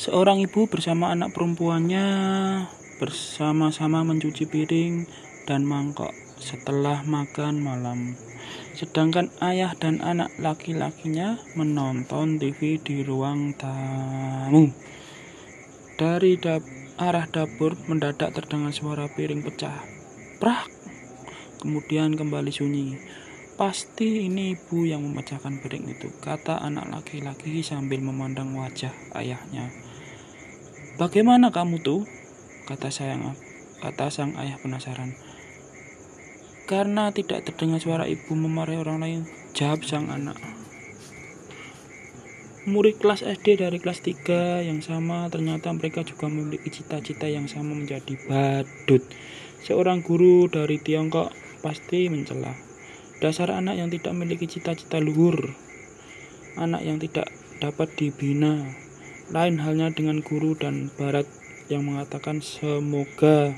Seorang ibu bersama anak perempuannya bersama-sama mencuci piring dan mangkok setelah makan malam. Sedangkan ayah dan anak laki-lakinya menonton TV di ruang tamu. Dari dap arah dapur mendadak terdengar suara piring pecah. Prak! Kemudian kembali sunyi. Pasti ini ibu yang memecahkan piring itu, kata anak laki-laki sambil memandang wajah ayahnya. Bagaimana kamu tuh? Kata sayang, kata sang ayah penasaran. Karena tidak terdengar suara ibu memarahi orang lain, jawab sang anak. Murid kelas SD dari kelas 3 yang sama ternyata mereka juga memiliki cita-cita yang sama menjadi badut. Seorang guru dari Tiongkok pasti mencela. Dasar anak yang tidak memiliki cita-cita luhur, anak yang tidak dapat dibina. Lain halnya dengan guru dan barat yang mengatakan semoga